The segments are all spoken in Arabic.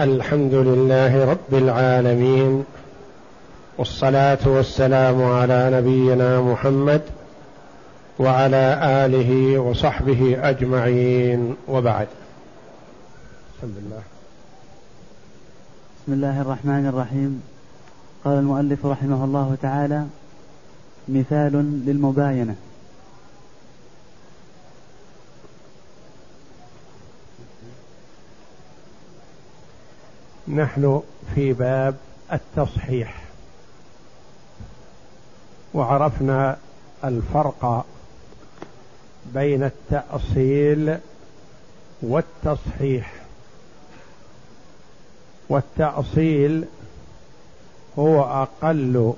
الحمد لله رب العالمين والصلاة والسلام على نبينا محمد وعلى آله وصحبه أجمعين وبعد. بسم الله بسم الله الرحمن الرحيم. قال المؤلف رحمه الله تعالى مثال للمباينة. نحن في باب التصحيح. وعرفنا الفرق بين التأصيل والتصحيح. والتأصيل هو أقل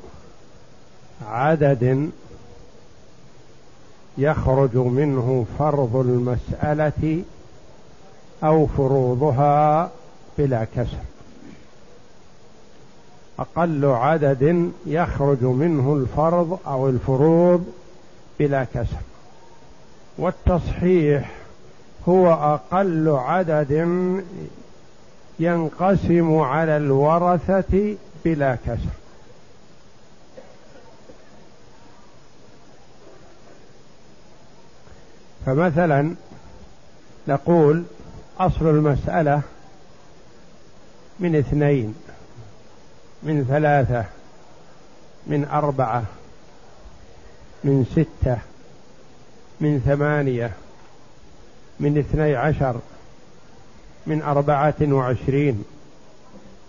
عدد يخرج منه فرض المسألة أو فروضها بلا كسر. أقل عدد يخرج منه الفرض أو الفروض بلا كسر. والتصحيح هو أقل عدد ينقسم على الورثة بلا كسر. فمثلا نقول أصل المسألة من اثنين. من ثلاثة من أربعة من ستة من ثمانية من اثني عشر من أربعة وعشرين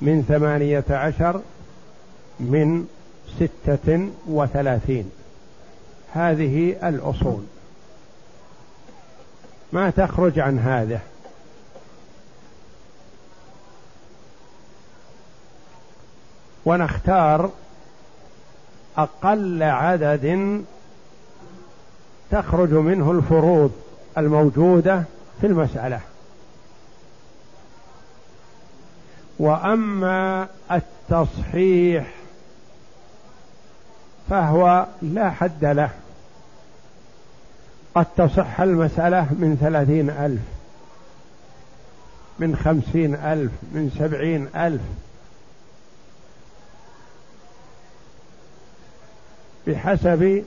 من ثمانية عشر من ستة وثلاثين. هذه الأصول. ما تخرج عن هذا؟ ونختار أقل عدد تخرج منه الفروض الموجودة في المسألة. وأما التصحيح فهو لا حد له. قد تصح المسألة من ثلاثين ألف من خمسين ألف من سبعين ألف. بحسب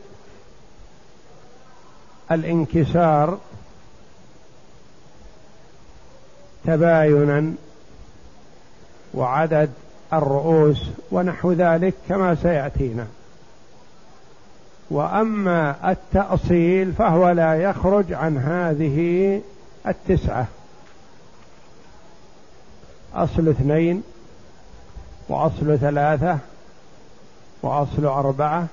الانكسار تباينا وعدد الرؤوس ونحو ذلك كما سيأتينا. وأما التأصيل فهو لا يخرج عن هذه التسعة. أصل اثنين وأصل ثلاثة وأصل أربعة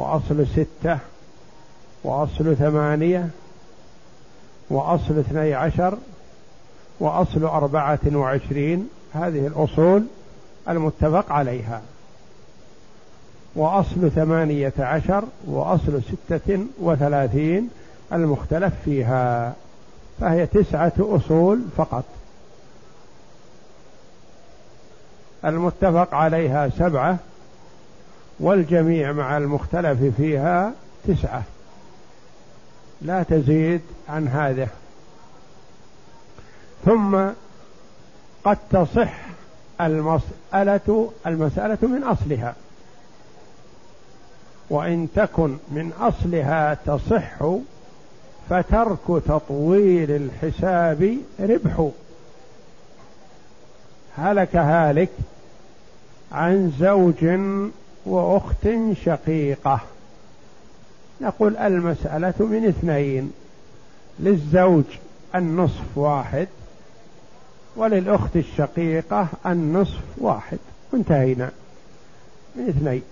وأصل ستة وأصل ثمانية وأصل اثني عشر وأصل أربعة وعشرين هذه الأصول المتفق عليها. وأصل ثمانية عشر وأصل ستة وثلاثين المختلف فيها. فهي تسعة أصول فقط. المتفق عليها سبعة والجميع مع المختلف فيها تسعة. لا تزيد عن هذا ثم قد تصح المسألة المسألة من أصلها. وإن تكن من أصلها تصح فترك تطويل الحساب ربح. هلك هالك عن زوج وأخت شقيقة. نقول المسألة من اثنين للزوج النصف واحد وللأخت الشقيقة النصف واحد. انتهينا. من اثنين.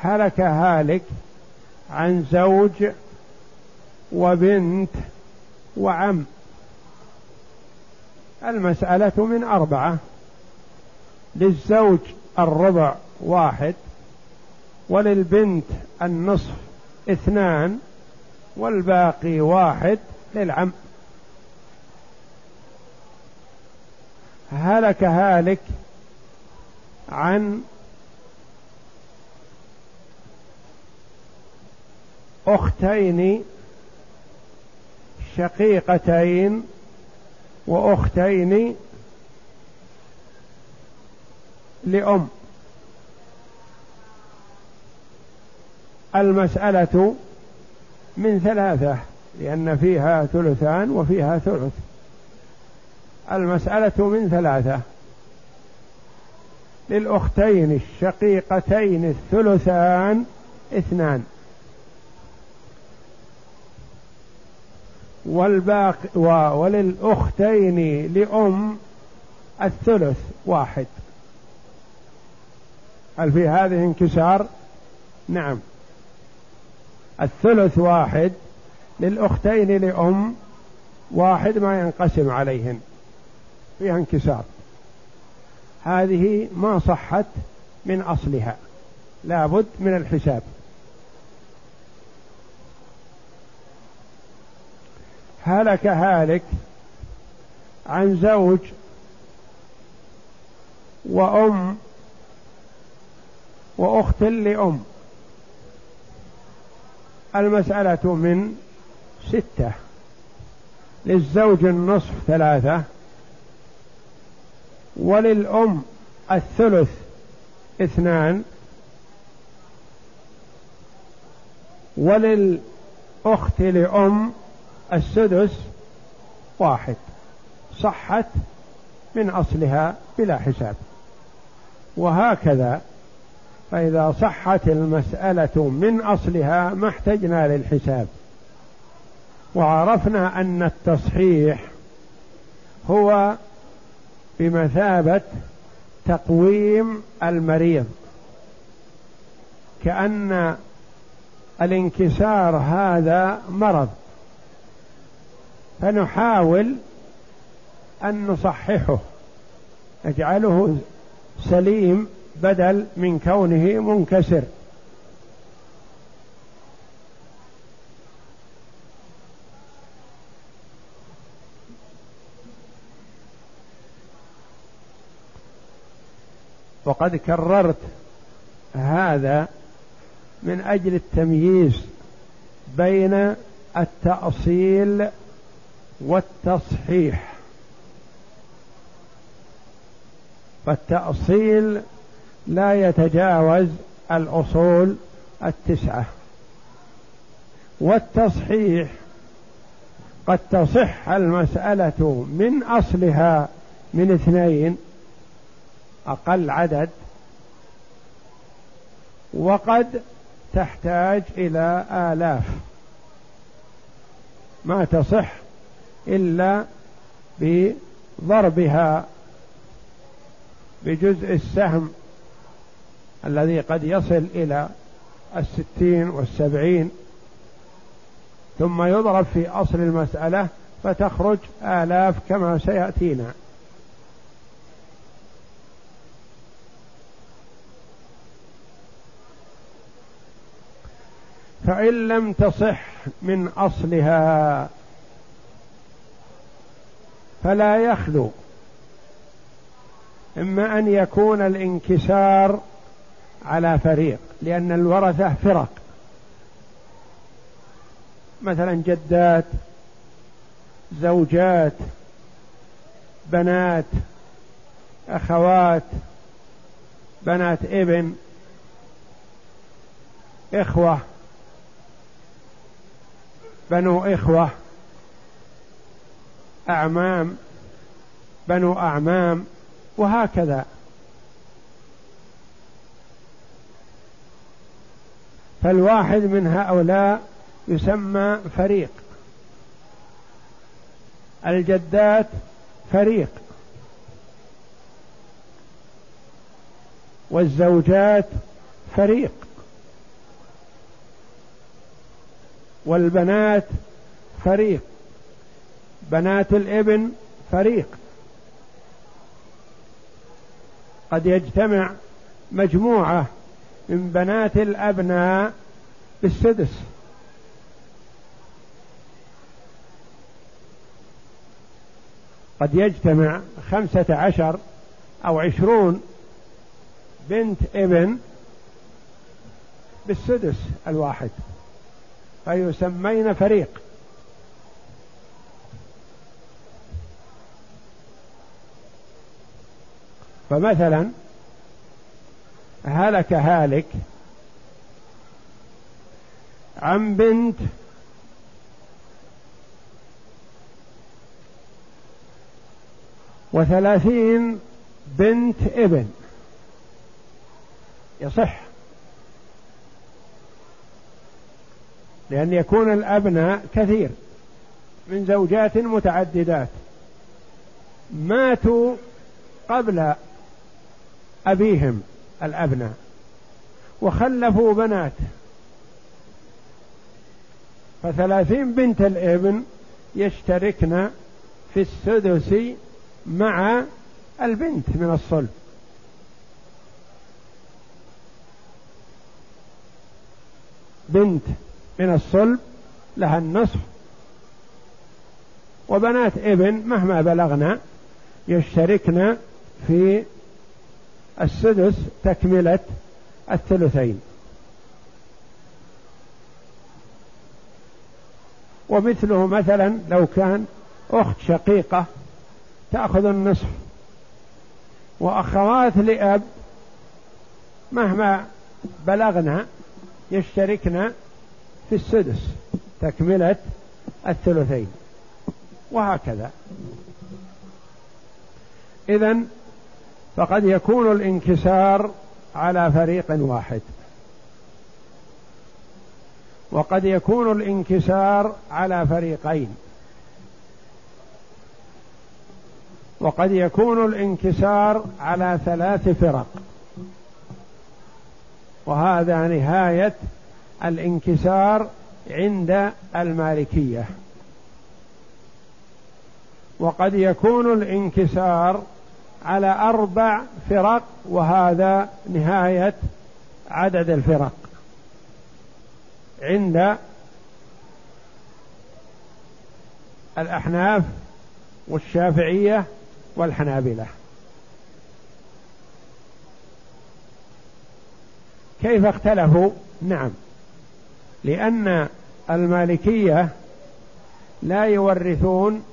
هلك هالك عن زوج وبنت وعم. المسألة من أربعة. للزوج الربع واحد وللبنت النصف اثنان والباقي واحد للعم. هلك هالك عن أختين شقيقتين وأختين لأم. المسألة من ثلاثة لأن فيها ثلثان وفيها ثلث. المسألة من ثلاثة. للأختين الشقيقتين الثلثان اثنان. والباقي وللأختين لأم الثلث واحد. هل في هذه انكسار؟ نعم. الثلث واحد للأختين لأم واحد ما ينقسم عليهن. فيها انكسار. هذه ما صحت من أصلها. لابد من الحساب. هلك هالك عن زوج وأم وأخت لأم. المسألة من ستة. للزوج النصف ثلاثة. وللأم الثلث اثنان. وللأخت لأم السدس واحد. صحت من أصلها بلا حساب. وهكذا فإذا صحت المسألة من أصلها ما احتجنا للحساب. وعرفنا أن التصحيح هو بمثابة تقويم المريض. كأن الانكسار هذا مرض. فنحاول أن نصححه. نجعله سليم بدل من كونه منكسر. وقد كررت هذا من أجل التمييز بين التأصيل والتصحيح. فالتأصيل لا يتجاوز الأصول التسعة. والتصحيح قد تصح المسألة من أصلها من اثنين أقل عدد وقد تحتاج إلى آلاف. ما تصح إلا بضربها بجزء السهم الذي قد يصل إلى الستين والسبعين ثم يضرب في أصل المسألة فتخرج آلاف كما سيأتينا. فإن لم تصح من أصلها فلا يخلو إما أن يكون الانكسار على فريق لأن الورثة فرق. مثلا جدات زوجات بنات أخوات بنات ابن إخوة بنو إخوة أعمام بنو أعمام وهكذا. فالواحد من هؤلاء يسمى فريق. الجدات فريق. والزوجات فريق. والبنات فريق. بنات الابن فريق. قد يجتمع مجموعة من بنات الأبناء بالسدس. قد يجتمع خمسة عشر أو عشرون بنت ابن بالسدس الواحد. فيسمين فريق. فمثلا هلك هالك عن بنت وثلاثين بنت ابن. يصح. لأن يكون الأبناء كثير من زوجات متعددات. ماتوا قبل أبيهم. الأبناء وخلفوا بنات. فثلاثين بنت الابن يشتركن في السدس مع البنت من الصلب. بنت من الصلب لها النصف. وبنات ابن مهما بلغنا يشتركن في السدس تكملة الثلثين. ومثله مثلا لو كان أخت شقيقة تأخذ النصف وأخوات لأب مهما بلغنا يشتركن في السدس تكملة الثلثين. وهكذا. إذا فقد يكون الانكسار على فريق واحد. وقد يكون الانكسار على فريقين. وقد يكون الانكسار على ثلاث فرق. وهذا نهاية الانكسار عند المالكية. وقد يكون الانكسار على أربع فرق وهذا نهاية عدد الفرق. عند الأحناف والشافعية والحنابلة. كيف اختلفوا؟ نعم. لأن المالكية لا يورثون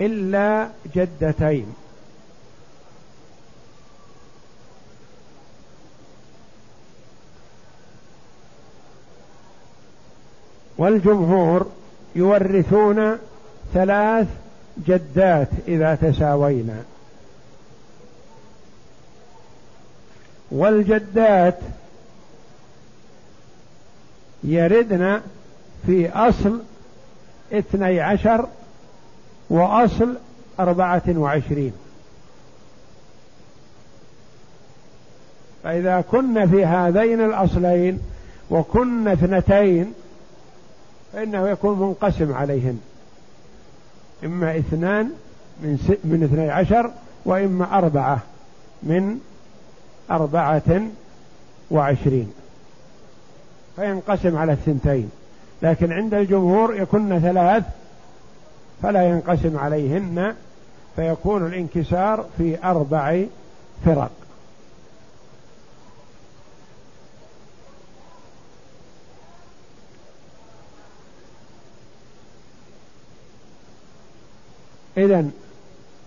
إلا جدتين. والجمهور يورثون ثلاث جدات إذا تساوينا. والجدات يردن في أصل اثني عشر وأصل أربعة وعشرين. فإذا كن في هذين الأصلين وكن اثنتين فإنه يكون منقسم عليهن. إما اثنان من. من اثني عشر وإما أربعة من أربعة وعشرين. فينقسم على الثنتين. لكن عند الجمهور يكن ثلاث فلا ينقسم عليهن فيكون الانكسار في أربع فرق. إذا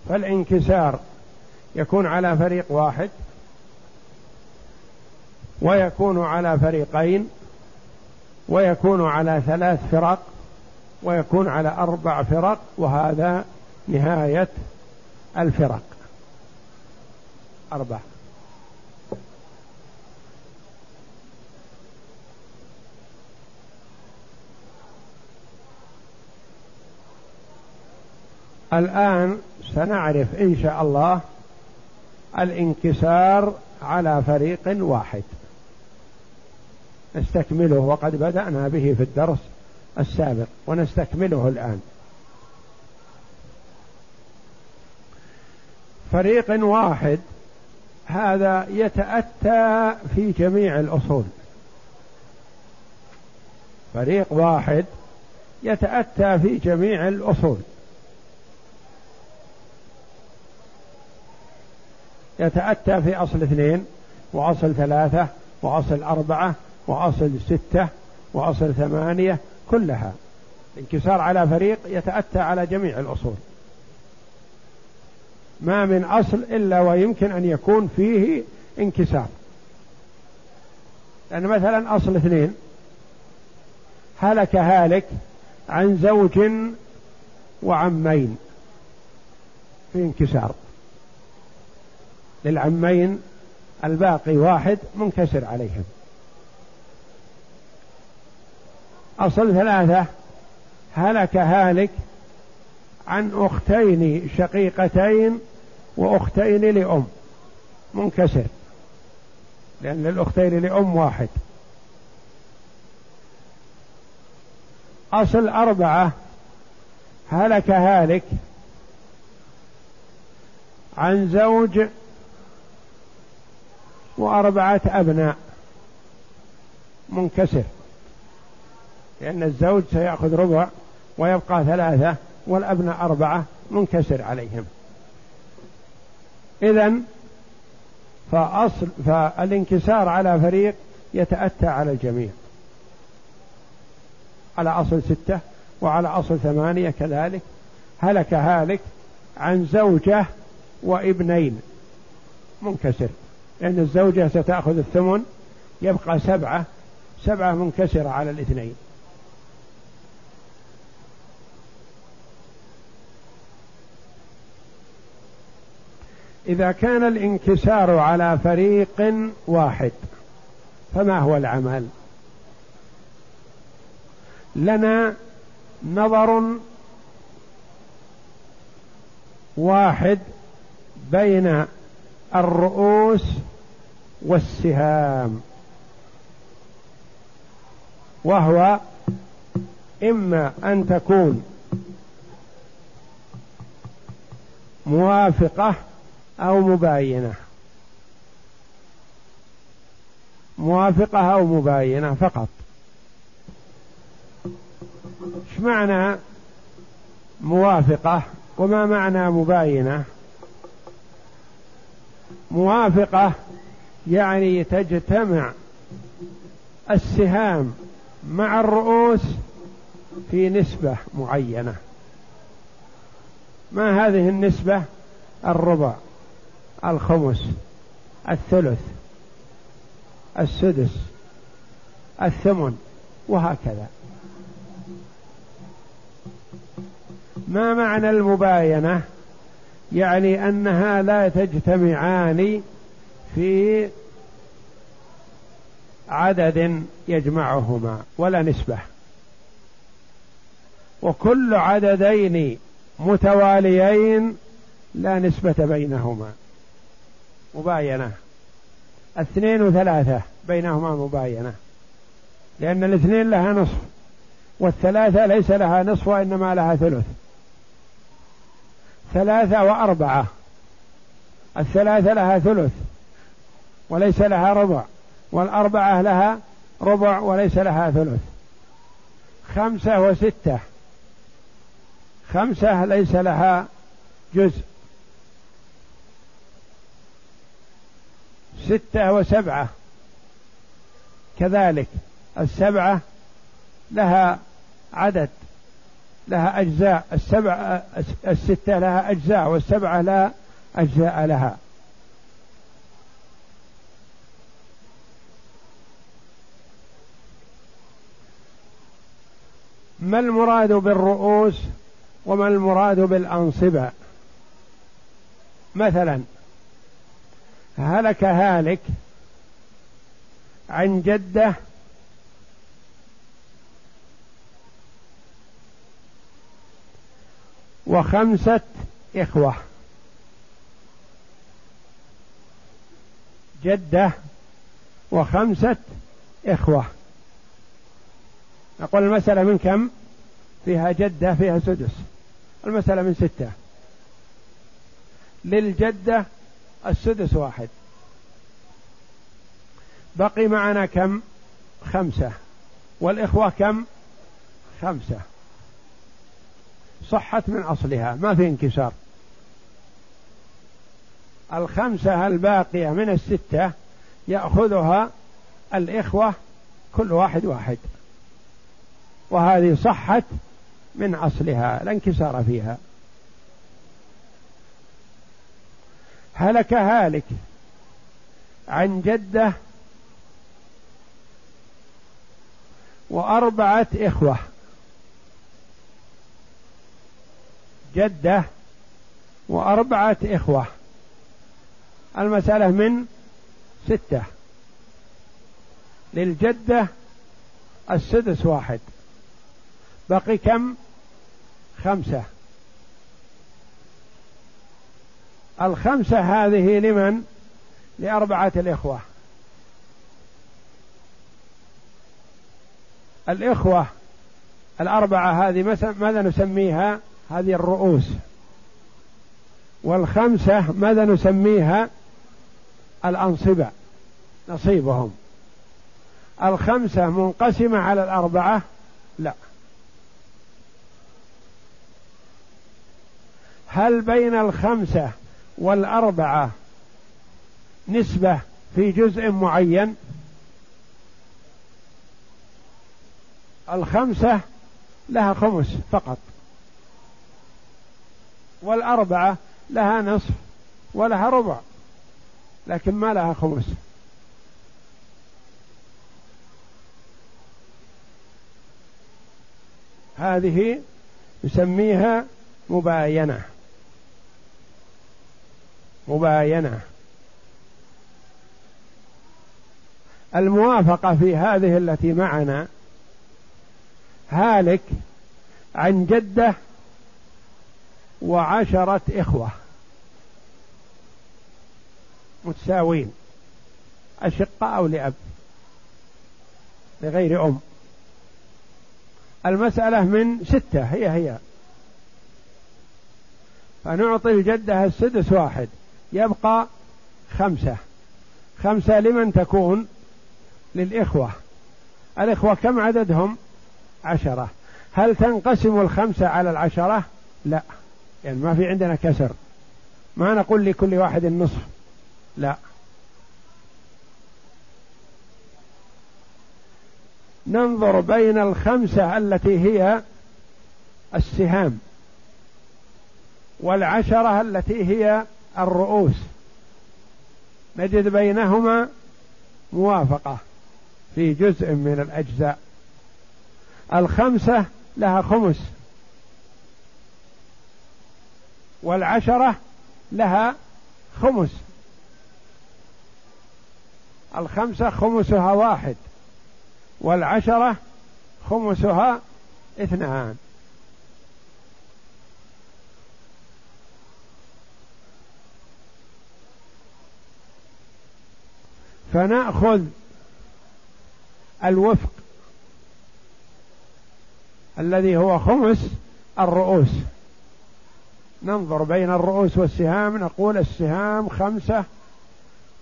فالانكسار يكون على فريق واحد ويكون على فريقين ويكون على ثلاث فرق ويكون على أربع فرق وهذا نهاية الفرق. أربع الآن سنعرف إن شاء الله الانكسار على فريق واحد. نستكمله وقد بدأنا به في الدرس السابق ونستكمله الآن. فريق واحد هذا يتأتى في جميع الأصول. فريق واحد يتأتى في جميع الأصول. يتأتى في أصل اثنين وأصل ثلاثة وأصل أربعة وأصل ستة وأصل ثمانية كلها. الانكسار على فريق يتأتى على جميع الأصول. ما من أصل إلا ويمكن أن يكون فيه انكسار. لأن مثلا أصل اثنين هلك هالك عن زوج وعمين في انكسار. للعمين الباقي واحد منكسر عليهم. أصل ثلاثة هلك هالك عن أختين شقيقتين وأختين لأم. منكسر لأن الأختين لأم واحد. أصل أربعة هلك هالك عن زوج وأربعة أبناء. منكسر. لأن الزوج سيأخذ ربع ويبقى ثلاثة والأبناء أربعة منكسر عليهم. إذا فأصل فالانكسار على فريق يتأتى على الجميع. على أصل ستة وعلى أصل ثمانية كذلك. هلك هالك عن زوجة وابنين. منكسر. لأن الزوجة ستأخذ الثمن يبقى سبعة سبعة منكسرة على الاثنين. إذا كان الانكسار على فريق واحد فما هو العمل؟ لنا نظر واحد بين الرؤوس والسهام. وهو إما أن تكون موافقة أو مباينة. موافقة أو مباينة فقط. إيش معنى موافقة وما معنى مباينة؟ موافقة يعني تجتمع السهام مع الرؤوس في نسبة معينة. ما هذه النسبة؟ الربع الخمس الثلث السدس الثمن وهكذا. ما معنى المباينة؟ يعني أنها لا تجتمعان في عدد يجمعهما ولا نسبة. وكل عددين متواليين لا نسبة بينهما. مباينة. اثنين وثلاثة بينهما مباينة. لأن الاثنين لها نصف والثلاثة ليس لها نصف وإنما لها ثلث. ثلاثة وأربعة. الثلاثة لها ثلث وليس لها ربع والأربعة لها ربع وليس لها ثلث. خمسة وستة خمسة ليس لها جزء. ستة وسبعة كذلك السبعة لها عدد. لها أجزاء السبع الستة لها أجزاء والسبعة لا أجزاء لها. ما المراد بالرؤوس وما المراد بالأنصبة؟ مثلا هلك هالك عن جدة وخمسة إخوة. جدة وخمسة إخوة. نقول المسألة من كم؟ فيها جدة فيها سدس. المسألة من ستة. للجدة السدس واحد. بقي معنا كم؟ خمسة. والإخوة كم؟ خمسة. صحت من أصلها ما في انكسار. الخمسة الباقية من الستة يأخذها الإخوة كل واحد واحد. وهذه صحت من أصلها لا انكسار فيها. هلك هالك عن جدة وأربعة إخوة. جدة وأربعة إخوة. المسألة من ستة. للجدة السدس واحد. بقي كم؟ خمسة. الخمسة هذه لمن؟ لأربعة الإخوة. الإخوة الأربعة هذه ماذا نسميها؟ هذه الرؤوس. والخمسة ماذا نسميها؟ الأنصبة نصيبهم. الخمسة منقسمة على الأربعة؟ لا. هل بين الخمسة والأربعة نسبة في جزء معين؟ الخمسة لها خمس فقط. والأربعة لها نصف ولها ربع لكن ما لها خمس. هذه يسميها مباينة. مباينة. الموافقة في هذه التي معنا هالك عن جدة وعشرة إخوة متساوين أشقاء أو لأب لغير أم. المسألة من ستة هي هي. فنعطي الجدة السدس واحد يبقى خمسة. خمسة لمن تكون للإخوة. الإخوة كم عددهم؟ عشرة. هل تنقسم الخمسة على العشرة؟ لا. يعني ما في عندنا كسر. ما نقول لكل واحد النصف. لا. ننظر بين الخمسة التي هي السهام والعشرة التي هي الرؤوس. نجد بينهما موافقة في جزء من الأجزاء. الخمسة لها خمس. والعشرة لها خمس. الخمسة خمسها واحد والعشرة خمسها اثنان. فنأخذ الوفق الذي هو خمس الرؤوس. ننظر بين الرؤوس والسهام نقول السهام خمسة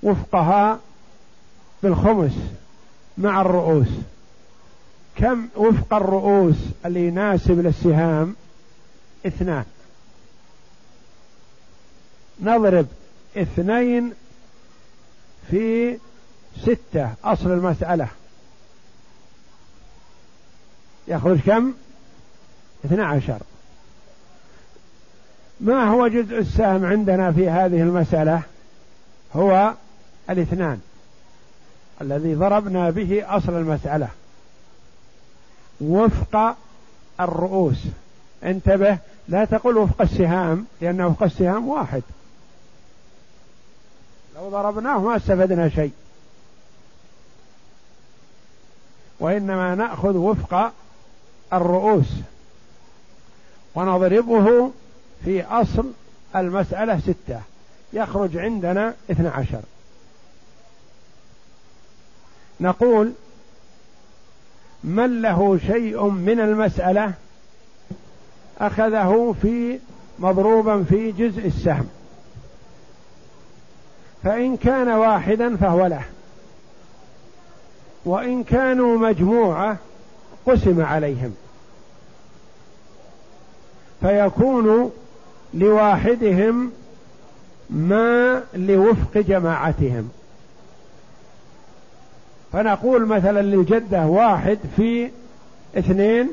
وفقها بالخمس مع الرؤوس. كم وفق الرؤوس اللي يناسب للسهام؟ اثنان. نضرب اثنين في ستة أصل المسألة. يخرج كم؟ اثنى عشر. ما هو جزء السهم عندنا في هذه المسألة؟ هو الاثنان الذي ضربنا به أصل المسألة. وفق الرؤوس. انتبه لا تقل وفق السهام لأن وفق السهام واحد. لو ضربناه ما استفدنا شيء. وإنما نأخذ وفق الرؤوس. ونضربه في أصل المسألة ستة. يخرج عندنا اثنى عشر. نقول من له شيء من المسألة أخذه في مضروبا في جزء السهم. فإن كان واحدا فهو له. وإن كانوا مجموعة قسم عليهم. فيكون لواحدهم ما لوفق جماعتهم. فنقول مثلا للجدة واحد في اثنين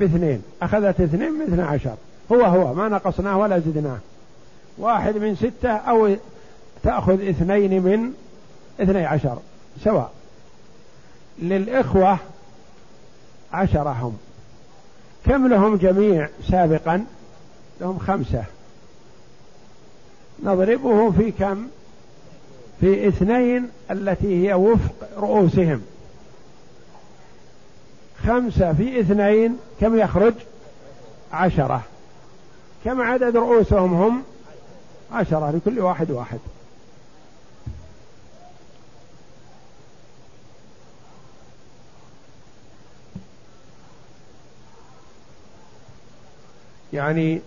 باثنين أخذت اثنين من اثنى عشر هو هو ما نقصناه ولا زدناه. واحد من ستة أو تأخذ اثنين من اثني عشر سواء. للإخوة عشرة هم كم لهم جميع سابقا؟ لهم خمسة. نضربه في كم؟ في اثنين التي هي وفق رؤوسهم. خمسة في اثنين كم يخرج؟ عشرة. كم عدد رؤوسهم هم؟ عشرة لكل واحد واحد. يعني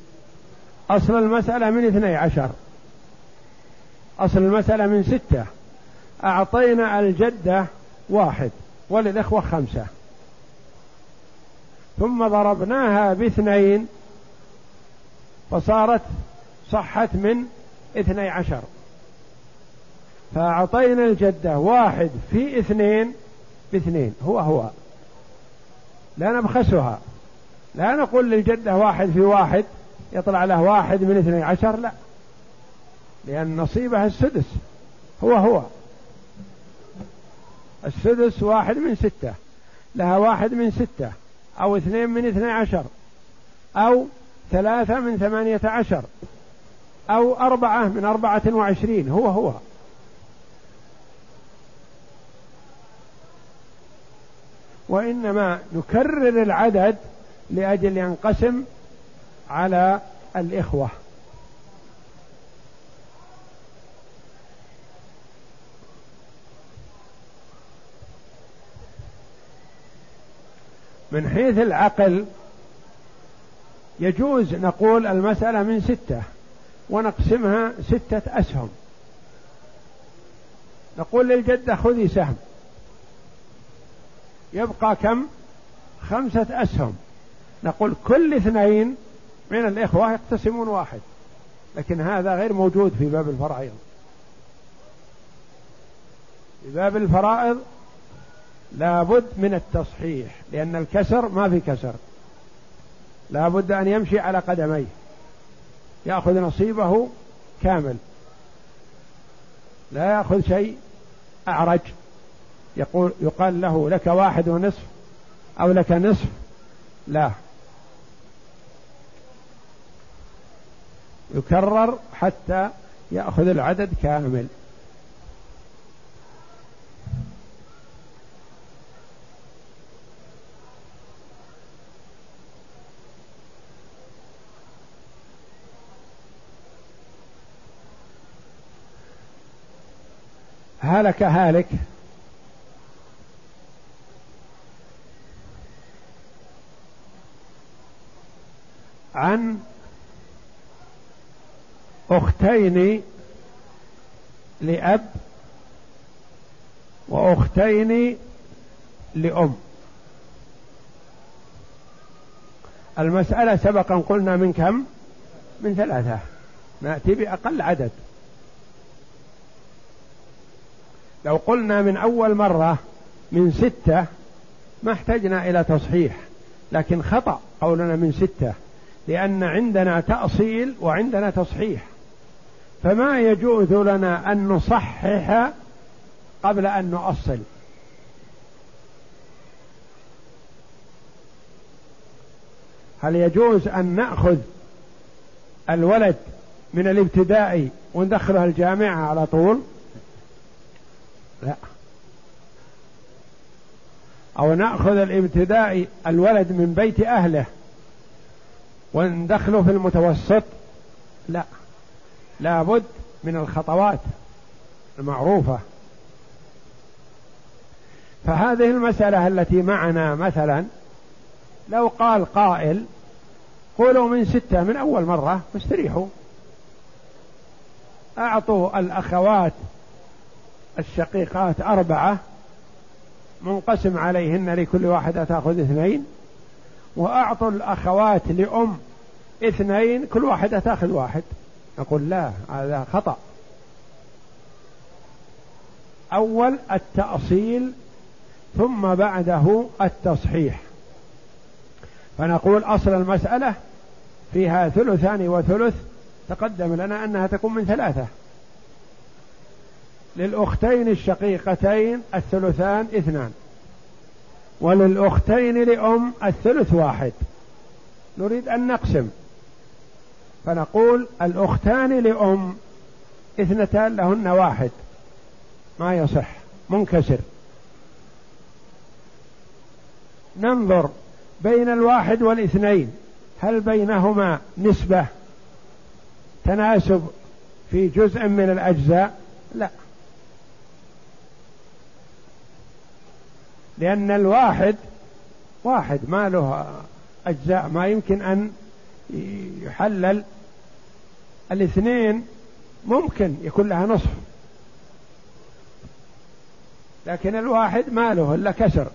أصل المسألة من اثني عشر. أصل المسألة من ستة. أعطينا الجدة واحد وللإخوة خمسة. ثم ضربناها باثنين فصارت صحت من اثني عشر. فأعطينا الجدة واحد في اثنين باثنين. هو هو. لا نبخسها. لا نقول للجدة واحد في واحد يطلع له واحد من اثني عشر؟ لا. لأن نصيبها السدس. هو هو. السدس واحد من ستة. لها واحد من ستة. أو اثنين من اثني عشر. أو ثلاثة من ثمانية عشر. أو أربعة من أربعة وعشرين. هو هو. وإنما نكرر العدد لأجل ينقسم على الإخوة. من حيث العقل يجوز نقول المسألة من ستة ونقسمها ستة أسهم. نقول للجدة خذي سهم. يبقى كم؟ خمسة أسهم. نقول كل اثنين من الإخوة يقتسمون واحد لكن هذا غير موجود في باب الفرائض. في باب الفرائض لابد من التصحيح لأن الكسر ما في كسر. لابد أن يمشي على قدميه يأخذ نصيبه كامل. لا يأخذ شيء أعرج. يقول يقال له لك واحد ونصف أو لك نصف لا. يكرر حتى يأخذ العدد كامل. هلك هالك عن أختين لأب وأختين لأم. المسألة سبقا قلنا من كم؟ من ثلاثة. نأتي بأقل عدد. لو قلنا من أول مرة من ستة ما احتجنا إلى تصحيح لكن خطأ قولنا من ستة لأن عندنا تأصيل وعندنا تصحيح. فما يجوز لنا أن نصحح قبل أن نؤصل. هل يجوز أن نأخذ الولد من الابتدائي وندخله الجامعة على طول؟ لا. أو نأخذ الابتدائي الولد من بيت أهله وندخله في المتوسط؟ لا. لابد من الخطوات المعروفة. فهذه المسألة التي معنا مثلا لو قال قائل قولوا من ستة من أول مرة واستريحوا أعطوا الأخوات الشقيقات أربعة منقسم عليهن لكل واحدة تأخذ اثنين وأعطوا الأخوات لأم اثنين كل واحدة تأخذ واحد. نقول لا هذا خطأ. أول التأصيل ثم بعده التصحيح. فنقول أصل المسألة فيها ثلثان وثلث تقدم لنا أنها تكون من ثلاثة. للأختين الشقيقتين الثلثان اثنان. وللأختين لأم الثلث واحد. نريد أن نقسم. فنقول الأختان لأم اثنتان لهن واحد. ما يصح منكسر. ننظر بين الواحد والاثنين هل بينهما نسبة تناسب في جزء من الأجزاء؟ لا. لأن الواحد واحد ما له أجزاء ما يمكن أن يحلل الاثنين ممكن يكون لها نصف. لكن الواحد ما له إلا كسر.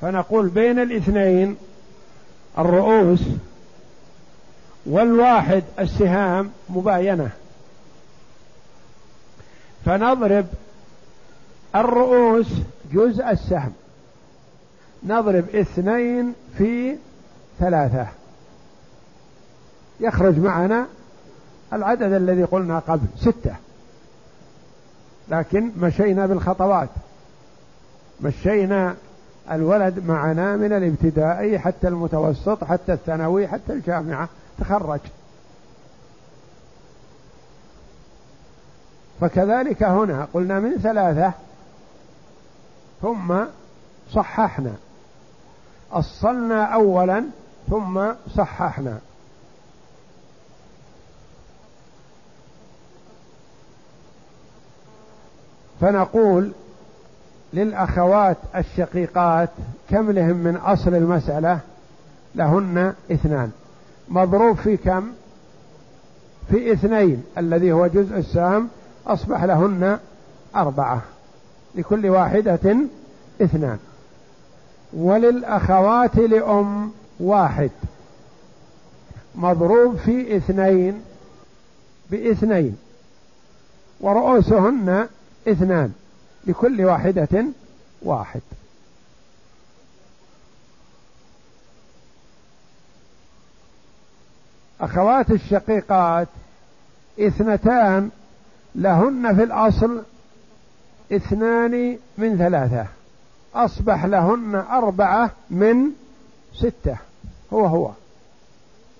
فنقول بين الاثنين الرؤوس والواحد السهام مباينة. فنضرب الرؤوس جزء السهم. نضرب اثنين في ثلاثة. يخرج معنا العدد الذي قلنا قبل ستة. لكن مشينا بالخطوات. مشينا الولد معنا من الابتدائي حتى المتوسط حتى الثانوي حتى الجامعة. تخرج. فكذلك هنا قلنا من ثلاثة. ثم صححنا. أصلنا أولا ثم صححنا. فنقول للأخوات الشقيقات كم لهم من أصل المسألة؟ لهن اثنان. مضروب في كم؟ في اثنين الذي هو جزء السام أصبح لهن أربعة. لكل واحدة اثنان. وللأخوات لأم واحد. مضروب في اثنين بإثنين. ورؤوسهن اثنان لكل واحدة واحد. أخوات الشقيقات اثنتان لهن في الأصل اثنان من ثلاثة. أصبح لهن أربعة من ستة. هو هو.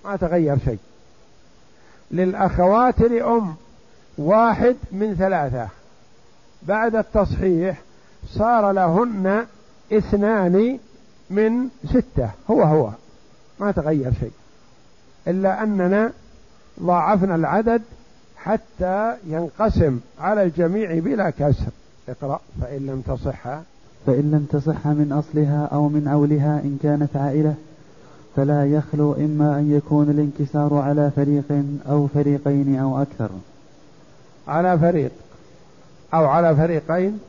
ما تغير شيء. للأخوات لأم واحد من ثلاثة. بعد التصحيح صار لهن اثنان من ستة هو هو ما تغير شيء. إلا أننا ضاعفنا العدد حتى ينقسم على الجميع بلا كسر. اقرأ فإن لم تصح. فإن لم تصح من أصلها أو من أولها إن كانت عائلة فلا يخلو إما أن يكون الانكسار على فريق أو فريقين أو أكثر. على فريق. أو على فريقين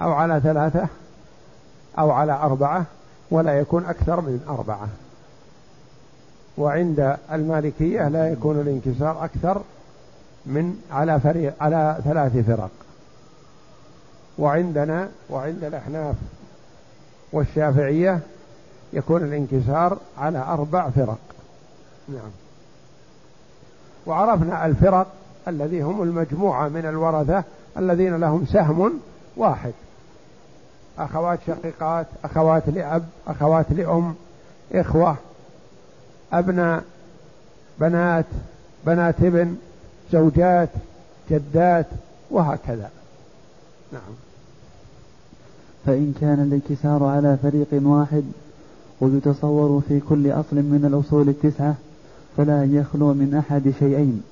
أو على ثلاثة أو على أربعة ولا يكون أكثر من أربعة. وعند المالكية لا يكون الانكسار أكثر من على فريق على ثلاث فرق. وعندنا وعند الأحناف والشافعية يكون الانكسار على أربع فرق. نعم. وعرفنا الفرق الذي هم المجموعة من الورثة الذين لهم سهم واحد. أخوات شقيقات أخوات لأب أخوات لأم إخوة أبناء بنات بنات ابن زوجات جدات وهكذا. نعم. فإن كان الانكسار على فريق واحد ويتصور في كل أصل من الأصول التسعة فلا يخلو من أحد شيئين.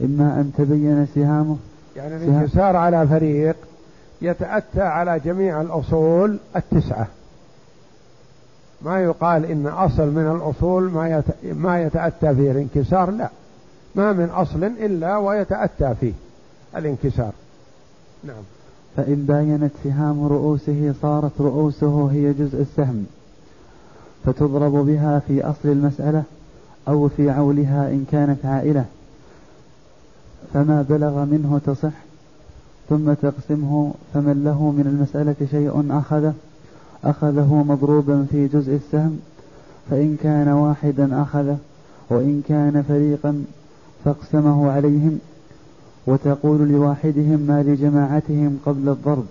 إما أن تبين سهامه يعني الانكسار على فريق يتأتى على جميع الأصول التسعة. ما يقال إن أصل من الأصول ما ما يتأتى فيه الانكسار لا. ما من أصل إلا ويتأتى فيه الانكسار. نعم. فإن باينت سهام رؤوسه صارت رؤوسه هي جزء السهم فتضرب بها في أصل المسألة أو في عولها إن كانت عائلة. فما بلغ منه تصح ثم تقسمه فمن له من المسألة شيء أخذه أخذه مضروبا في جزء السهم فإن كان واحدا أخذه وإن كان فريقا فاقسمه عليهم وتقول لواحدهم ما لجماعتهم قبل الضرب.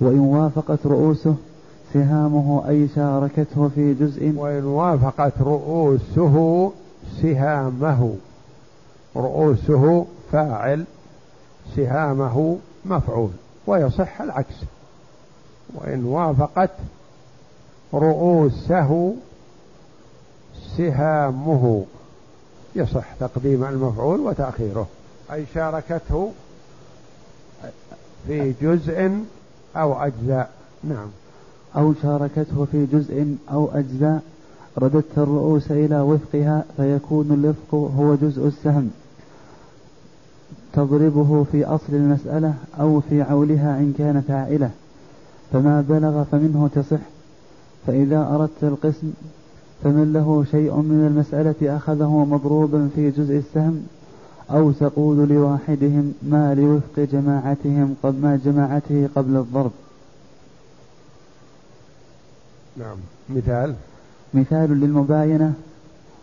وإن وافقت رؤوسه سهامه أي شاركته في جزء. وإن وافقت رؤوسه سهامه. رؤوسه فاعل سهامه مفعول ويصح العكس. وإن وافقت رؤوسه سهامه يصح تقديم المفعول وتأخيره. أي شاركته في جزء أو أجزاء. نعم. أو شاركته في جزء أو أجزاء رددت الرؤوس إلى وفقها فيكون الوفق هو جزء السهم. تضربه في أصل المسألة أو في عولها إن كانت عائلة فما بلغ فمنه تصح. فإذا أردت القسم فمن له شيء من المسألة أخذه مضروبا في جزء السهم أو تقول لواحدهم ما لوفق جماعتهم قبل ما جماعته قبل الضرب. نعم. مثال؟ مثال للمباينة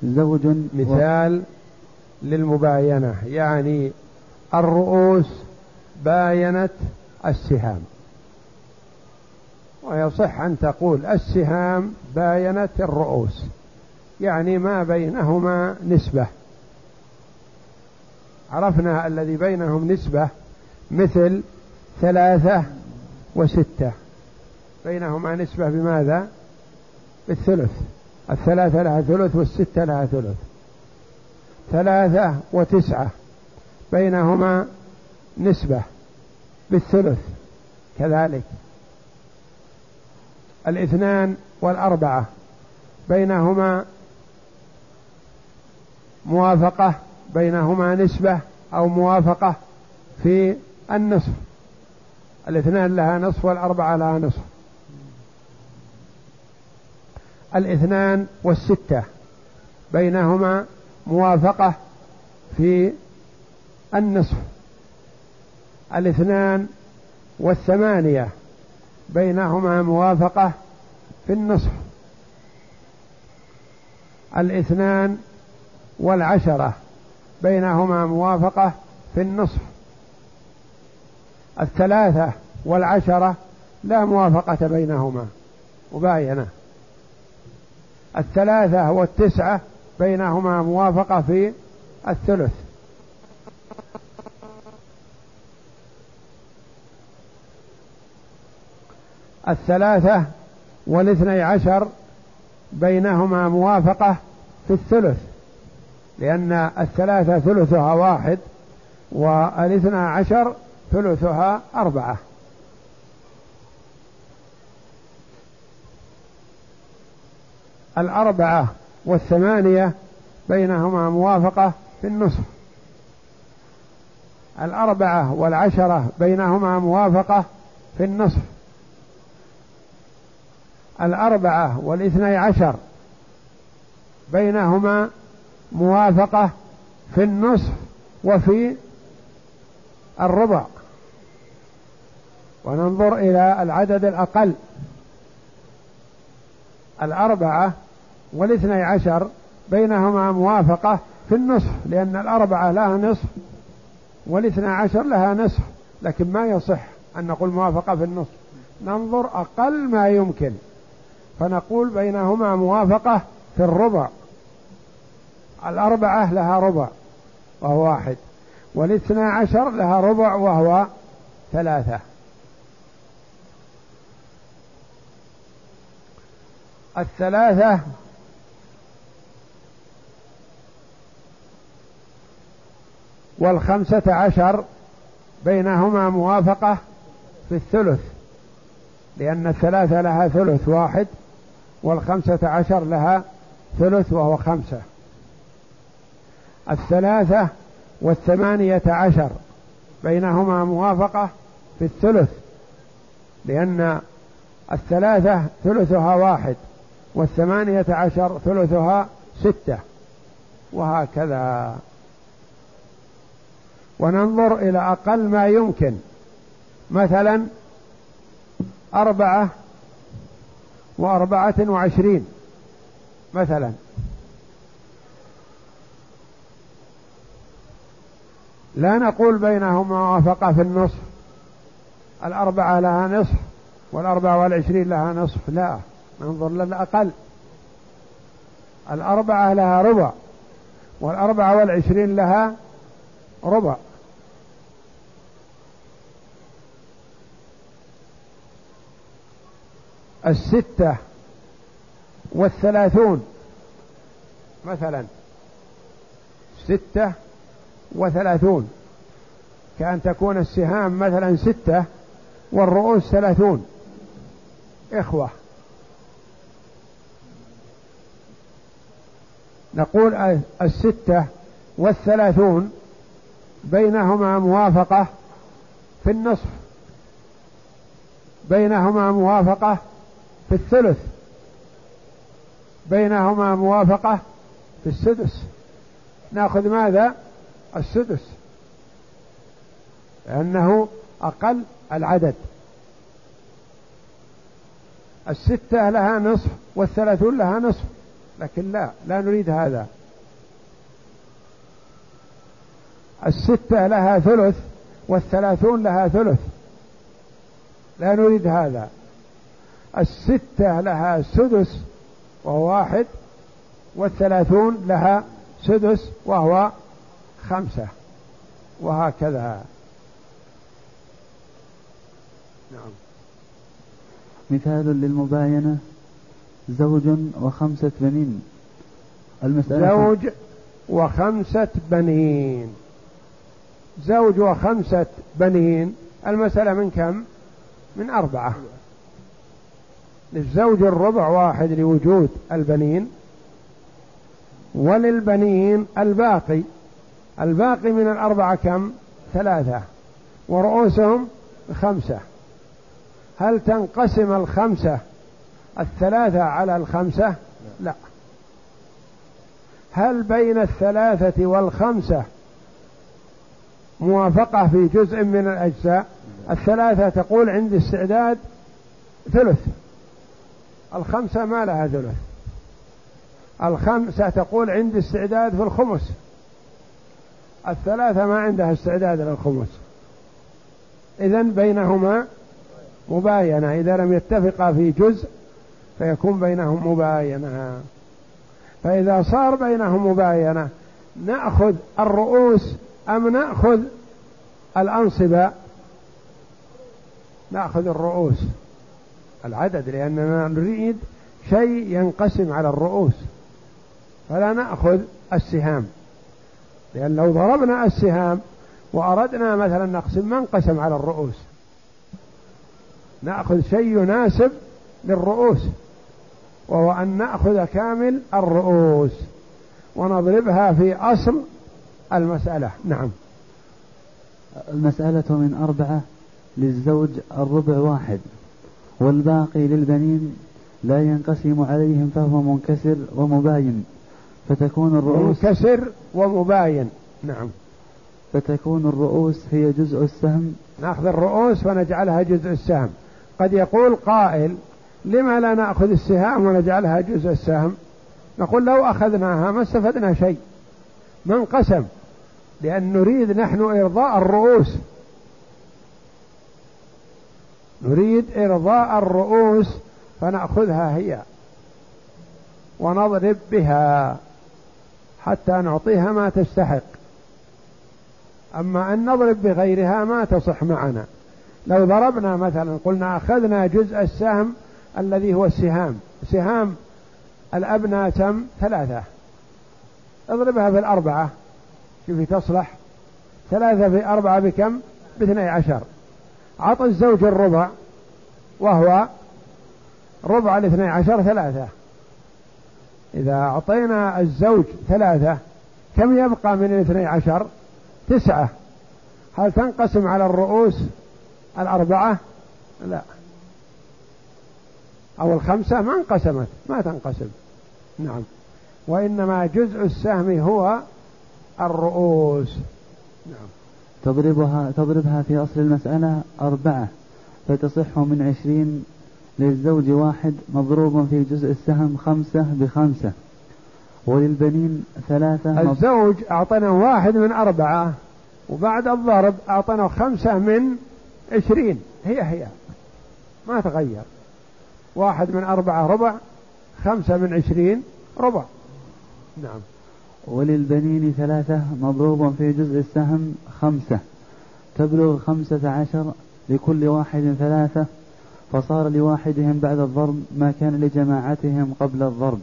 زوج مثال و... للمباينة يعني الرؤوس باينت السهام. ويصح أن تقول السهام باينت الرؤوس يعني ما بينهما نسبة. عرفنا الذي بينهم نسبة مثل ثلاثة وستة. بينهما نسبة بماذا؟ بالثلث. الثلاثة لها ثلث والستة لها ثلث. ثلاثة وتسعة. بينهما نسبة بالثلث كذلك الاثنان والأربعة بينهما موافقة بينهما نسبة أو موافقة في النصف. الاثنان لها نصف والأربعة لها نصف. الاثنان والستة بينهما موافقة في النصف. الاثنان والثمانية. بينهما موافقة في النصف. الاثنان والعشرة. بينهما موافقة في النصف. الثلاثة والعشرة لا موافقة بينهما. مباينة. الثلاثة والتسعة بينهما موافقة في الثلث. الثلاثة والاثني عشر بينهما موافقة في الثلث لأن الثلاثة ثلثها واحد والاثنى عشر ثلثها أربعة. الأربعة والثمانية بينهما موافقة في النصف. الأربعة والعشرة بينهما موافقة في النصف. الأربعة والاثني عشر. بينهما موافقة في النصف وفي الربع. وننظر إلى العدد الأقل. الأربعة والاثني عشر بينهما موافقة في النصف لأن الأربعة لها نصف والاثنى عشر لها نصف لكن ما يصح أن نقول موافقة في النصف. ننظر أقل ما يمكن. فنقول بينهما موافقة في الربع. الأربعة لها ربع وهو واحد. والاثنى عشر لها ربع وهو ثلاثة. الثلاثة والخمسة عشر بينهما موافقة في الثلث لأن الثلاثة لها ثلث واحد. والخمسة عشر لها ثلث وهو خمسة. الثلاثة والثمانية عشر بينهما موافقة في الثلث لأن الثلاثة ثلثها واحد والثمانية عشر ثلثها ستة وهكذا. وننظر إلى أقل ما يمكن. مثلا أربعة وأربعة وعشرين مثلا. لا نقول بينهما موافقة في النصف. الأربعة لها نصف والأربعة والعشرين لها نصف. لا ننظر للأقل الأربعة لها ربع والأربعة والعشرين لها ربع. الستة والثلاثون. مثلا ستة وثلاثون. كأن تكون السهام مثلا ستة والرؤوس ثلاثون. إخوة. نقول الستة والثلاثون بينهما موافقة في النصف. بينهما موافقة في الثلث. بينهما موافقة في السدس. نأخذ ماذا؟ السدس. لأنه أقل العدد. الستة لها نصف والثلاثون لها نصف. لكن لا لا نريد هذا. الستة لها ثلث والثلاثون لها ثلث. لا نريد هذا. الستة لها سدس وهو واحد والثلاثون لها سدس وهو خمسة وهكذا. نعم. مثال للمباينة. زوج وخمسة بنين. المسألة زوج وخمسة بنين. زوج وخمسة بنين. المسألة من كم؟ من أربعة. للزوج الربع واحد لوجود البنين وللبنين الباقي. الباقي من الأربعة كم؟ ثلاثة. ورؤوسهم خمسة. هل تنقسم الخمسة الثلاثة على الخمسة؟ لا. هل بين الثلاثة والخمسة موافقة في جزء من الأجزاء؟ الثلاثة تقول عندي استعداد ثلث. الخمسة ما لها ثلث. الخمسة تقول عندي استعداد في الخمس. الثلاثة ما عندها استعداد للخمس. إذا بينهما مباينة. إذا لم يتفقا في جزء فيكون بينهم مباينة. فإذا صار بينهم مباينة نأخذ الرؤوس أم نأخذ الأنصبة؟ نأخذ الرؤوس. العدد لأننا نريد شيء ينقسم على الرؤوس. فلا نأخذ السهام. لأن لو ضربنا السهام وأردنا مثلا نقسم ما انقسم على الرؤوس. نأخذ شيء يناسب للرؤوس وهو أن نأخذ كامل الرؤوس ونضربها في أصل المسألة. نعم. المسألة من أربعة للزوج الربع واحد. والباقي للبنين لا ينقسم عليهم فهو منكسر ومباين فتكون الرؤوس منكسر ومباين. نعم. فتكون الرؤوس هي جزء السهم. نأخذ الرؤوس ونجعلها جزء السهم. قد يقول قائل لما لا نأخذ السهام ونجعلها جزء السهم؟ نقول لو أخذناها ما استفدنا شيء. ما انقسم لأن نريد نحن إرضاء الرؤوس. نريد إرضاء الرؤوس فنأخذها هي ونضرب بها حتى نعطيها ما تستحق. أما أن نضرب بغيرها ما تصح معنا. لو ضربنا مثلا قلنا أخذنا جزء السهم الذي هو السهام. سهام الأبناء تم ثلاثة. اضربها في الأربعة شوفي تصلح. ثلاثة في أربعة بكم؟ باثني عشر. عطى الزوج الربع وهو ربع الاثني عشر ثلاثة. إذا أعطينا الزوج ثلاثة كم يبقى من الاثني عشر؟ تسعة. هل تنقسم على الرؤوس الأربعة؟ لا. أو الخمسة؟ ما انقسمت. ما تنقسم. نعم. وإنما جزء السهم هو الرؤوس. نعم. تضربها تضربها في أصل المسألة أربعة فتصح من عشرين للزوج واحد مضروب في جزء السهم خمسة بخمسة. وللبنين ثلاثة الزوج أعطنا واحد من أربعة وبعد الضرب أعطنا خمسة من عشرين. هي هي. ما تغير. واحد من أربعة ربع خمسة من عشرين ربع. نعم. وللبنين ثلاثة مضروب في جزء السهم خمسة. تبلغ خمسة عشر لكل واحد ثلاثة فصار لواحدهم بعد الضرب ما كان لجماعتهم قبل الضرب.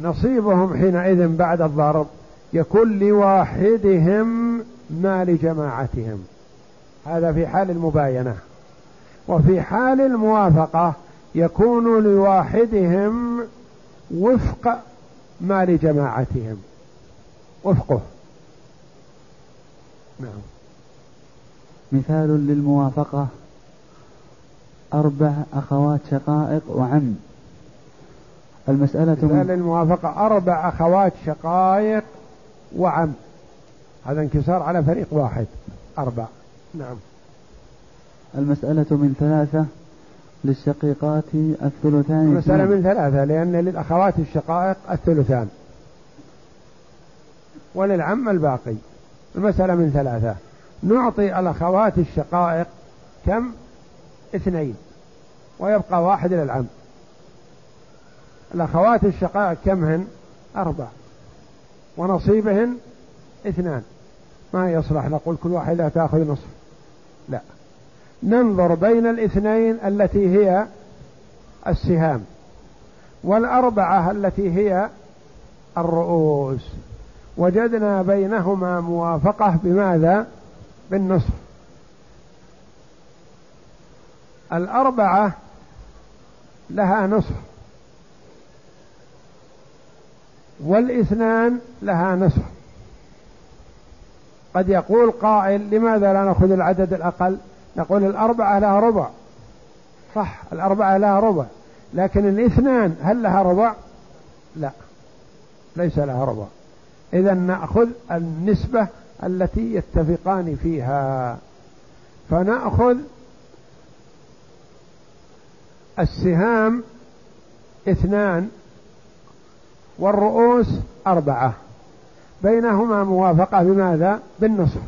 فنصيبهم حينئذ بعد الضرب يكون لواحدهم ما لجماعتهم. هذا في حال المباينة. وفي حال الموافقة يكون لواحدهم وفق ما لجماعتهم. وفقه. نعم. مثال للموافقة. أربع أخوات شقائق وعم. المسألة مثال للموافقة. أربع أخوات شقائق وعم. هذا انكسار على فريق واحد. أربع. نعم. المسألة من ثلاثة. للشقيقات الثلثان. المسألة من ثلاثة لأن للأخوات الشقائق الثلثان. وللعم الباقي المسألة من ثلاثة. نعطي الأخوات الشقائق كم؟ اثنين. ويبقى واحد للعم. الأخوات الشقائق كم هن أربع. ونصيبهن اثنان. ما يصلح نقول كل واحدة تأخذ نصف. لا. ننظر بين الاثنين التي هي السهام والأربعة التي هي الرؤوس. وجدنا بينهما موافقة بماذا؟ بالنصف. الأربعة لها نصف والاثنان لها نصف. قد يقول قائل لماذا لا نأخذ العدد الأقل؟ نقول الأربعة لها ربع. صح الأربعة لها ربع. لكن الاثنان هل لها ربع؟ لا ليس لها ربع. إذا نأخذ النسبة التي يتفقان فيها. فنأخذ السهام اثنان والرؤوس أربعة. بينهما موافقة بماذا؟ بالنصف.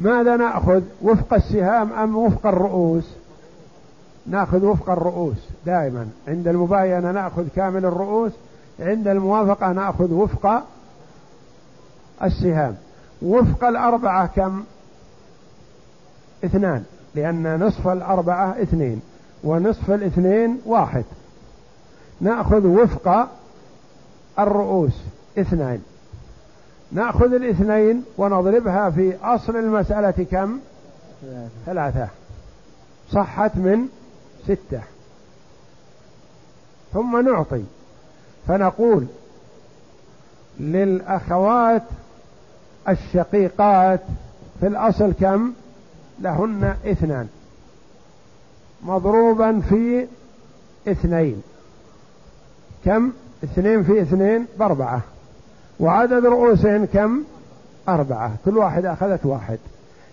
ماذا نأخذ؟ وفق السهام أم وفق الرؤوس؟ نأخذ وفق الرؤوس دائما. عند المباينة نأخذ كامل الرؤوس عند الموافقة نأخذ وفق السهام. وفق الأربعة كم؟ اثنان لأن نصف الأربعة اثنين ونصف الاثنين واحد. نأخذ وفق الرؤوس اثنان نأخذ الاثنين ونضربها في أصل المسألة كم؟ ثلاثة. صحت من ستة. ثم نعطي. فنقول للأخوات الشقيقات في الأصل كم؟ لهن اثنان. مضروبا في اثنين. كم؟ اثنين في اثنين بأربعة. وعدد رؤوسهن كم؟ أربعة. كل واحدة أخذت واحد.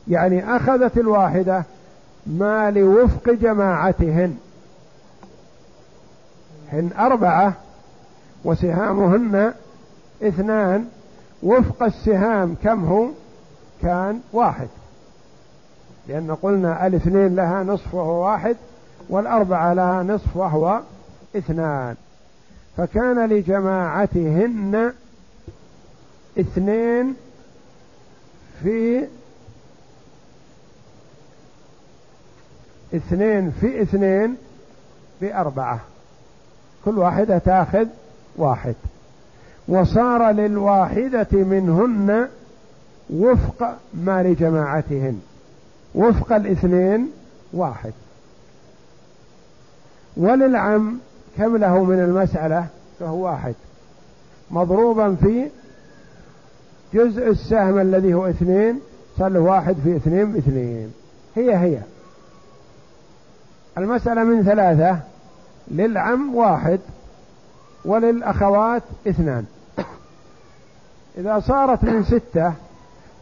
يعني أخذت الواحدة ما لوفق جماعتهن. هن أربعة وسهامهن اثنان. وفق السهام كم هو؟ كان واحد. لأن قلنا الاثنين لها نصف وهو واحد والأربعة لها نصف وهو اثنان. فكان لجماعتهن اثنين في اثنين في اثنين بأربعة. كل واحدة تأخذ واحد. وصار للواحدة منهن وفق ما لجماعتهن. وفق الاثنين واحد. وللعم كم له من المسألة؟ فهو واحد. مضروبا في جزء السهم الذي هو اثنين صار له واحد في اثنين باثنين. هي هي. المسألة من ثلاثة للعم واحد وللأخوات اثنان. إذا صارت من ستة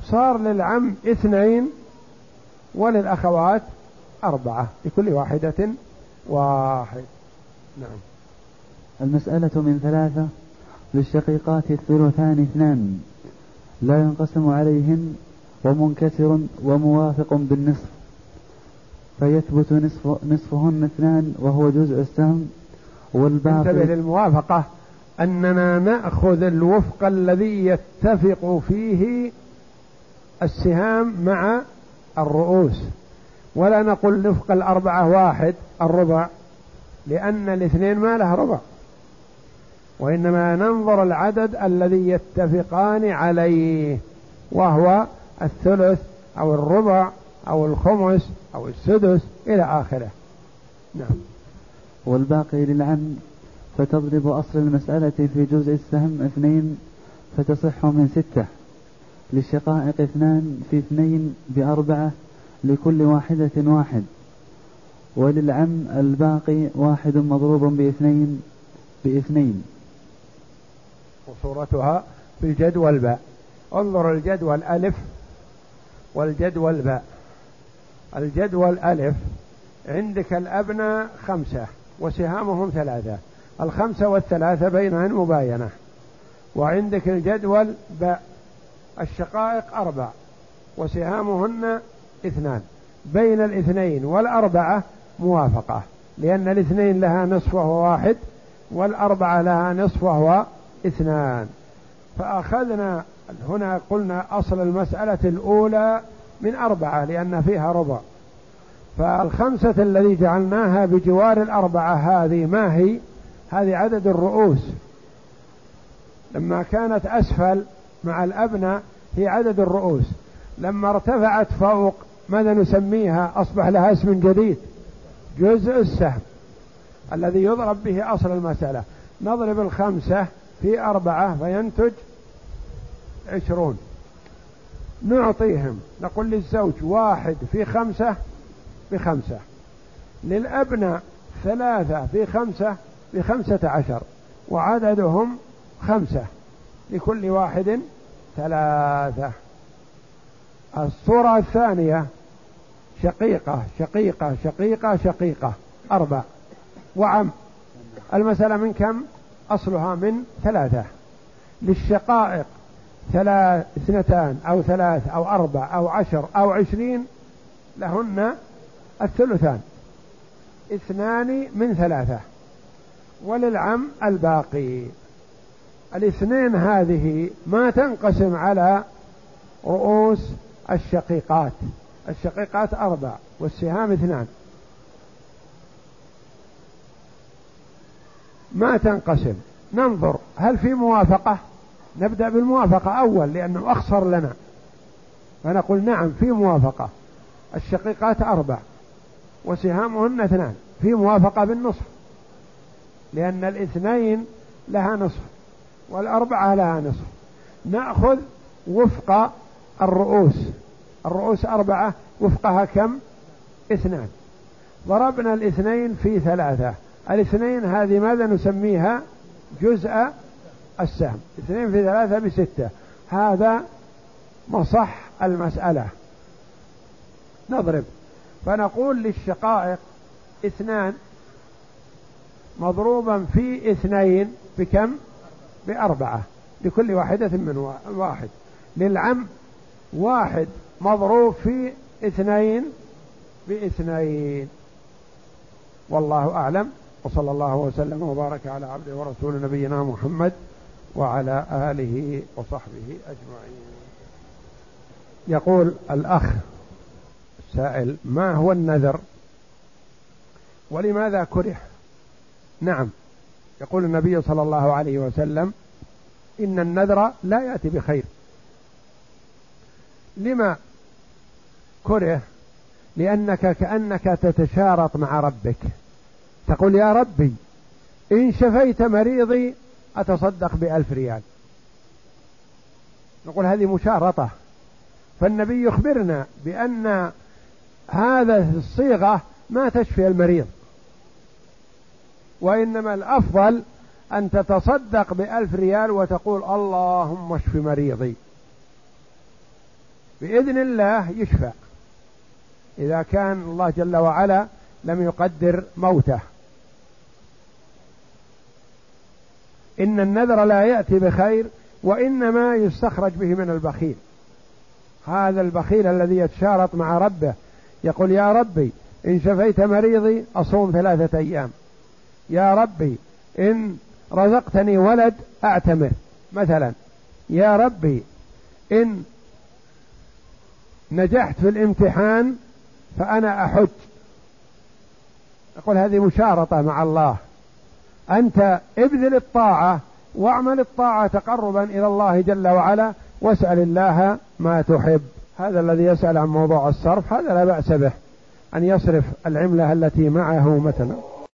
صار للعم اثنين وللأخوات أربعة لكل واحدة واحد. نعم. المسألة من ثلاثة للشقيقات الثلثان اثنان. لا ينقسم عليهن ومنكسر وموافق بالنصف فيثبت نصف نصفهن اثنان وهو جزء السهم والباقي انتبه للموافقة أننا نأخذ الوفق الذي يتفق فيه السهام مع الرؤوس. ولا نقول وفق الأربعة واحد الربع لأن الاثنين ما له ربع. وإنما ننظر العدد الذي يتفقان عليه وهو الثلث أو الربع أو الخمس أو السدس إلى آخره. نعم. والباقي للعم فتضرب أصل المسألة في جزء السهم اثنين فتصح من ستة. للشقائق اثنان في اثنين بأربعة لكل واحدة واحد. وللعم الباقي واحد مضروب بإثنين بإثنين. وصورتها في الجدول باء. انظر الجدول ألف والجدول باء. الجدول ألف عندك الأبناء خمسة وسهامهم ثلاثة. الخمسة والثلاثة بينهن مباينة. وعندك الجدول باء. الشقائق أربع وسهامهن اثنان. بين الاثنين والأربعة موافقة لأن الاثنين لها نصف وهو واحد والأربعة لها نصف وهو اثنان. فأخذنا هنا قلنا أصل المسألة الأولى من أربعة لأن فيها ربع. فالخمسة الذي جعلناها بجوار الأربعة هذه ما هي؟ هذه عدد الرؤوس. لما كانت أسفل مع الأبناء هي عدد الرؤوس. لما ارتفعت فوق ماذا نسميها؟ أصبح لها اسم جديد. جزء السهم الذي يضرب به أصل المسألة. نضرب الخمسة في أربعة فينتج عشرون. نعطيهم نقول للزوج واحد في خمسة بخمسة للأبناء ثلاثة في خمسة بخمسة عشر. وعددهم خمسة. لكل واحد ثلاثة. الصورة الثانية شقيقة شقيقة شقيقة شقيقة. أربع وعم. المسألة من كم؟ أصلها من ثلاثة. للشقائق ثلاث اثنتان أو ثلاث أو أربع أو عشر أو عشرين لهن الثلثان. اثنان من ثلاثة. وللعم الباقي. الاثنين هذه ما تنقسم على رؤوس الشقيقات. الشقيقات أربع والسهام اثنان. ما تنقسم. ننظر هل في موافقة؟ نبدأ بالموافقة أول لأنه أخسر لنا. فنقول نعم في موافقة. الشقيقات أربع وسهامهن اثنان. في موافقة بالنصف لأن الاثنين لها نصف والأربعة لها نصف. نأخذ وفق الرؤوس. الرؤوس أربعة وفقها كم؟ اثنان. ضربنا الاثنين في ثلاثة. الاثنين هذه ماذا نسميها؟ جزء السهم. اثنين في ثلاثة بستة هذا مصح المسألة. نضرب. فنقول للشقائق اثنان مضروبا في اثنين بكم؟ بأربعة. لكل واحدة من واحد. للعم واحد مضروب في اثنين بإثنين. والله أعلم. وصلى الله وسلم وبارك على عبده ورسول نبينا محمد وعلى آله وصحبه أجمعين. يقول الأخ السائل ما هو النذر؟ ولماذا كره؟ نعم يقول النبي صلى الله عليه وسلم إن النذر لا يأتي بخير. لما كره؟ لأنك كأنك تتشارط مع ربك. تقول يا ربي إن شفيت مريضي أتصدق بألف ريال. نقول هذه مشارطة. فالنبي يخبرنا بأن هذا الصيغة ما تشفي المريض. وإنما الأفضل أن تتصدق بألف ريال وتقول اللهم اشف مريضي. بإذن الله يشفى. إذا كان الله جل وعلا لم يقدر موته. إن النذر لا يأتي بخير وإنما يستخرج به من البخيل. هذا البخيل الذي يتشارط مع ربه يقول يا ربي إن شفيت مريضي أصوم ثلاثة أيام. يا ربي إن رزقتني ولد أعتمر. مثلا يا ربي إن نجحت في الامتحان فأنا أحج. يقول هذه مشارطة مع الله. أنت ابذل الطاعة واعمل الطاعة تقربا إلى الله جل وعلا واسأل الله ما تحب. هذا الذي يسأل عن موضوع الصرف هذا لا بأس به أن يصرف العملة التي معه مثلا.